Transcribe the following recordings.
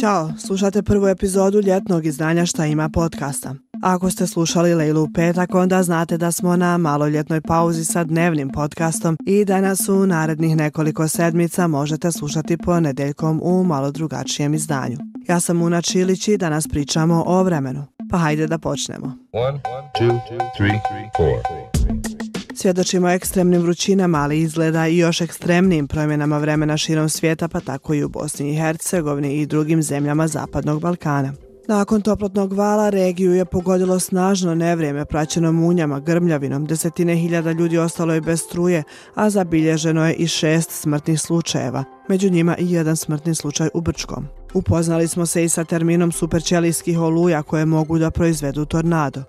Ćao, slušate prvu epizodu ljetnog izdanja Šta ima podcasta. Ako ste slušali Lejlu u petak, onda znate da smo na maloljetnoj pauzi sa dnevnim podcastom i da nas u narednih nekoliko sedmica možete slušati ponedeljkom u malo drugačijem izdanju. Ja sam Una Čilić i danas pričamo o vremenu. Pa hajde da počnemo. One, two, three, Svjedočimo ekstremnim vrućinama, ali izgleda i još ekstremnim promjenama vremena širom svijeta, pa tako i u Bosni i Hercegovini i drugim zemljama Zapadnog Balkana. Nakon toplotnog vala regiju je pogodilo snažno nevrijeme praćeno munjama, grmljavinom, desetine hiljada ljudi ostalo je bez struje, a zabilježeno je i šest smrtnih slučajeva, među njima i jedan smrtni slučaj u Brčkom. Upoznali smo se i sa terminom superćelijskih oluja koje mogu da proizvedu tornado.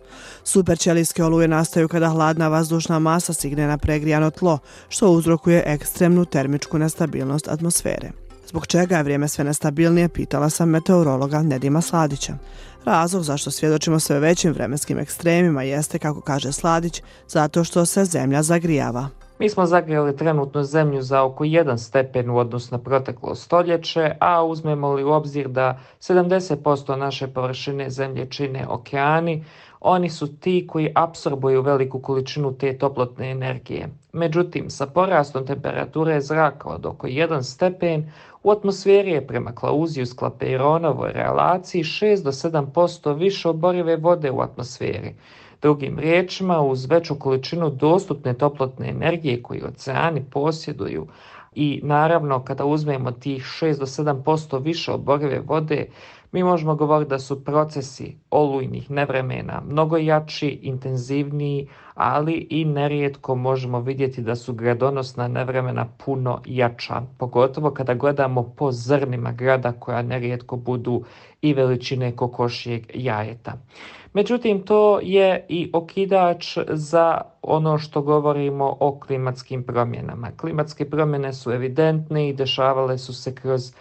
Superćelijske oluje nastaju kada hladna vazdušna masa signe na pregrijano tlo, što uzrokuje ekstremnu termičku nestabilnost atmosfere. Zbog čega je vrijeme sve nestabilnije, pitala sam meteorologa Nedima Sladića. Razlog zašto svjedočimo sve većim vremenskim ekstremima jeste, kako kaže Sladić, zato što se zemlja zagrijava. Mi smo zagrijali trenutno zemlju za oko 1 stepen u odnosu na proteklo stoljeće, a uzmemo li u obzir da 70% naše površine zemlje čine okeani, oni su ti koji apsorbuju veliku količinu te toplotne energije. Međutim, sa porastom temperature zraka od oko 1 stepen, u atmosferi je prema Klauziju Sklapeironovoj relaciji 6 do 7% više oborive vode u atmosferi. Drugim riječima, uz veću količinu dostupne toplotne energije koju oceani posjeduju i naravno kada uzmemo tih 6 do 7% više oborive vode, mi možemo govoriti da su procesi olujnih nevremena mnogo jači, intenzivniji, ali i nerijetko možemo vidjeti da su gradonosna nevremena puno jača, pogotovo kada gledamo po zrnima grada koja nerijetko budu i veličine kokošijeg jajeta. Međutim, to je i okidač za ono što govorimo o klimatskim promjenama. Klimatske promjene su evidentne i dešavale su se kroz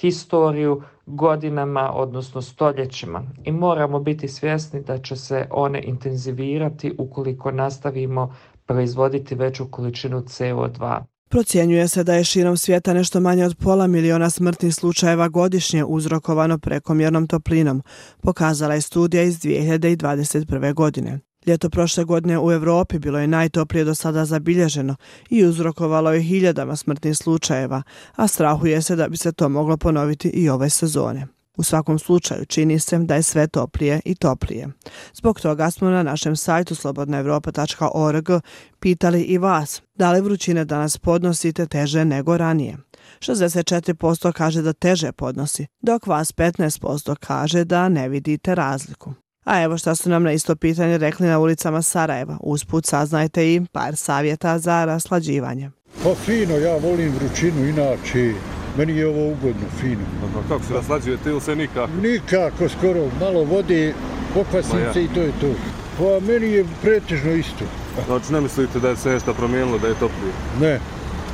historiju godinama, odnosno stoljećima. I moramo biti svjesni da će se one intenzivirati ukoliko nastavimo proizvoditi veću količinu CO2. Procjenjuje se da je širom svijeta nešto manje od pola miliona smrtnih slučajeva godišnje uzrokovano prekomjernom toplinom, pokazala je studija iz 2021. godine. Ljeto prošle godine u Evropi bilo je najtoplije do sada zabilježeno i uzrokovalo je hiljadama smrtnih slučajeva, a strahuje se da bi se to moglo ponoviti i ove sezone. U svakom slučaju čini se da je sve toplije i toplije. Zbog toga smo na našem sajtu slobodnaevropa.org pitali i vas da li vrućine danas podnosite teže nego ranije. 64% kaže da teže podnosi, dok vas 15% kaže da ne vidite razliku. A evo šta su nam na isto pitanje rekli na ulicama Sarajeva. Usput saznajte i par savjeta za raslađivanje. Pa fino, ja volim vrućinu, inače meni je ovo ugodno, fino. Aha, kako se raslađujete ili se nikako? Nikako, skoro, malo vode, pokvasim se i to je to. Pa meni je pretežno isto. Znači ne mislite da je se nešto promijenilo, da je toplije? Ne,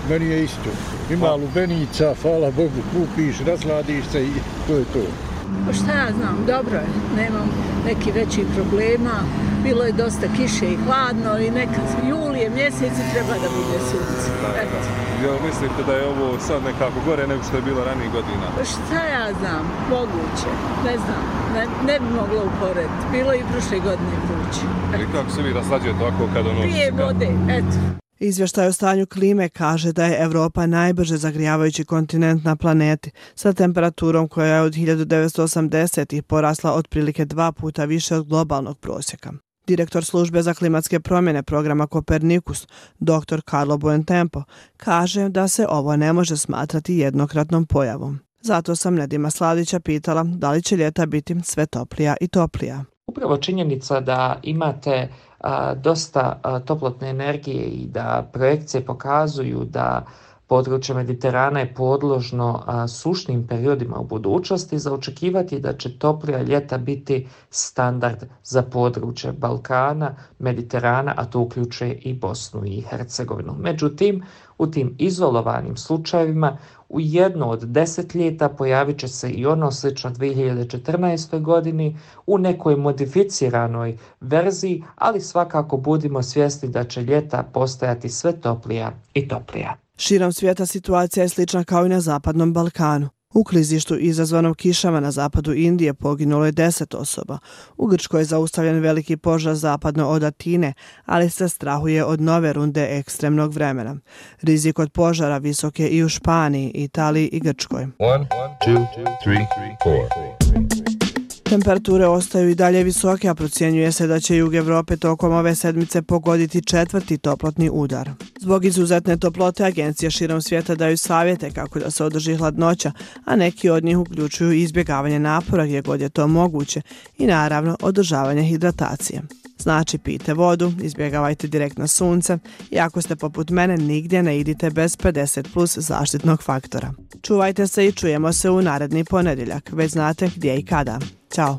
meni je isto. Ima pa. lubenica, hvala Bogu, kupiš, razladiš se i to je to. Pa šta ja znam, dobro je, nemam neki veći problema. Bilo je dosta kiše i hladno i neka julije mjesec treba da bude sunce. Eto. Ja mislite da je ovo sad nekako gore nego što je bilo ranije godina? Pa šta ja znam, moguće, ne znam, ne, ne bi moglo uporediti. Bilo je i prošle godine vruće. I kako se vi raslađujete ovako kada ono... Pije vode, eto. Izvještaj o stanju klime kaže da je Evropa najbrže zagrijavajući kontinent na planeti sa temperaturom koja je od 1980-ih porasla otprilike dva puta više od globalnog prosjeka. Direktor službe za klimatske promjene programa Kopernikus, dr. Carlo Buentempo, kaže da se ovo ne može smatrati jednokratnom pojavom. Zato sam Nedima Sladića pitala da li će ljeta biti sve toplija i toplija. Upravo činjenica da imate a, dosta a, toplotne energije i da projekcije pokazuju da područje Mediterana je podložno a, sušnim periodima u budućnosti, za očekivati da će toplija ljeta biti standard za područje Balkana, Mediterana, a to uključuje i Bosnu i Hercegovinu. Međutim, u tim izolovanim slučajevima u jedno od deset ljeta pojavit će se i ono slično 2014. godini u nekoj modificiranoj verziji, ali svakako budimo svjesni da će ljeta postajati sve toplija i toplija. Širom svijeta situacija je slična kao i na Zapadnom Balkanu. U klizištu izazvanom kišama na zapadu Indije poginulo je 10 osoba. U Grčkoj je zaustavljen veliki požar zapadno od Atine, ali se strahuje od nove runde ekstremnog vremena. Rizik od požara visok je i u Španiji, Italiji i Grčkoj. One, two, three, Temperature ostaju i dalje visoke, a procjenjuje se da će jug Evrope tokom ove sedmice pogoditi četvrti toplotni udar. Zbog izuzetne toplote, agencije širom svijeta daju savjete kako da se održi hladnoća, a neki od njih uključuju izbjegavanje napora gdje god je to moguće i naravno održavanje hidratacije. Znači pijte vodu, izbjegavajte direktno sunce i ako ste poput mene nigdje ne idite bez 50 plus zaštitnog faktora. Čuvajte se i čujemo se u naredni ponedjeljak, već znate gdje i kada. Ćao!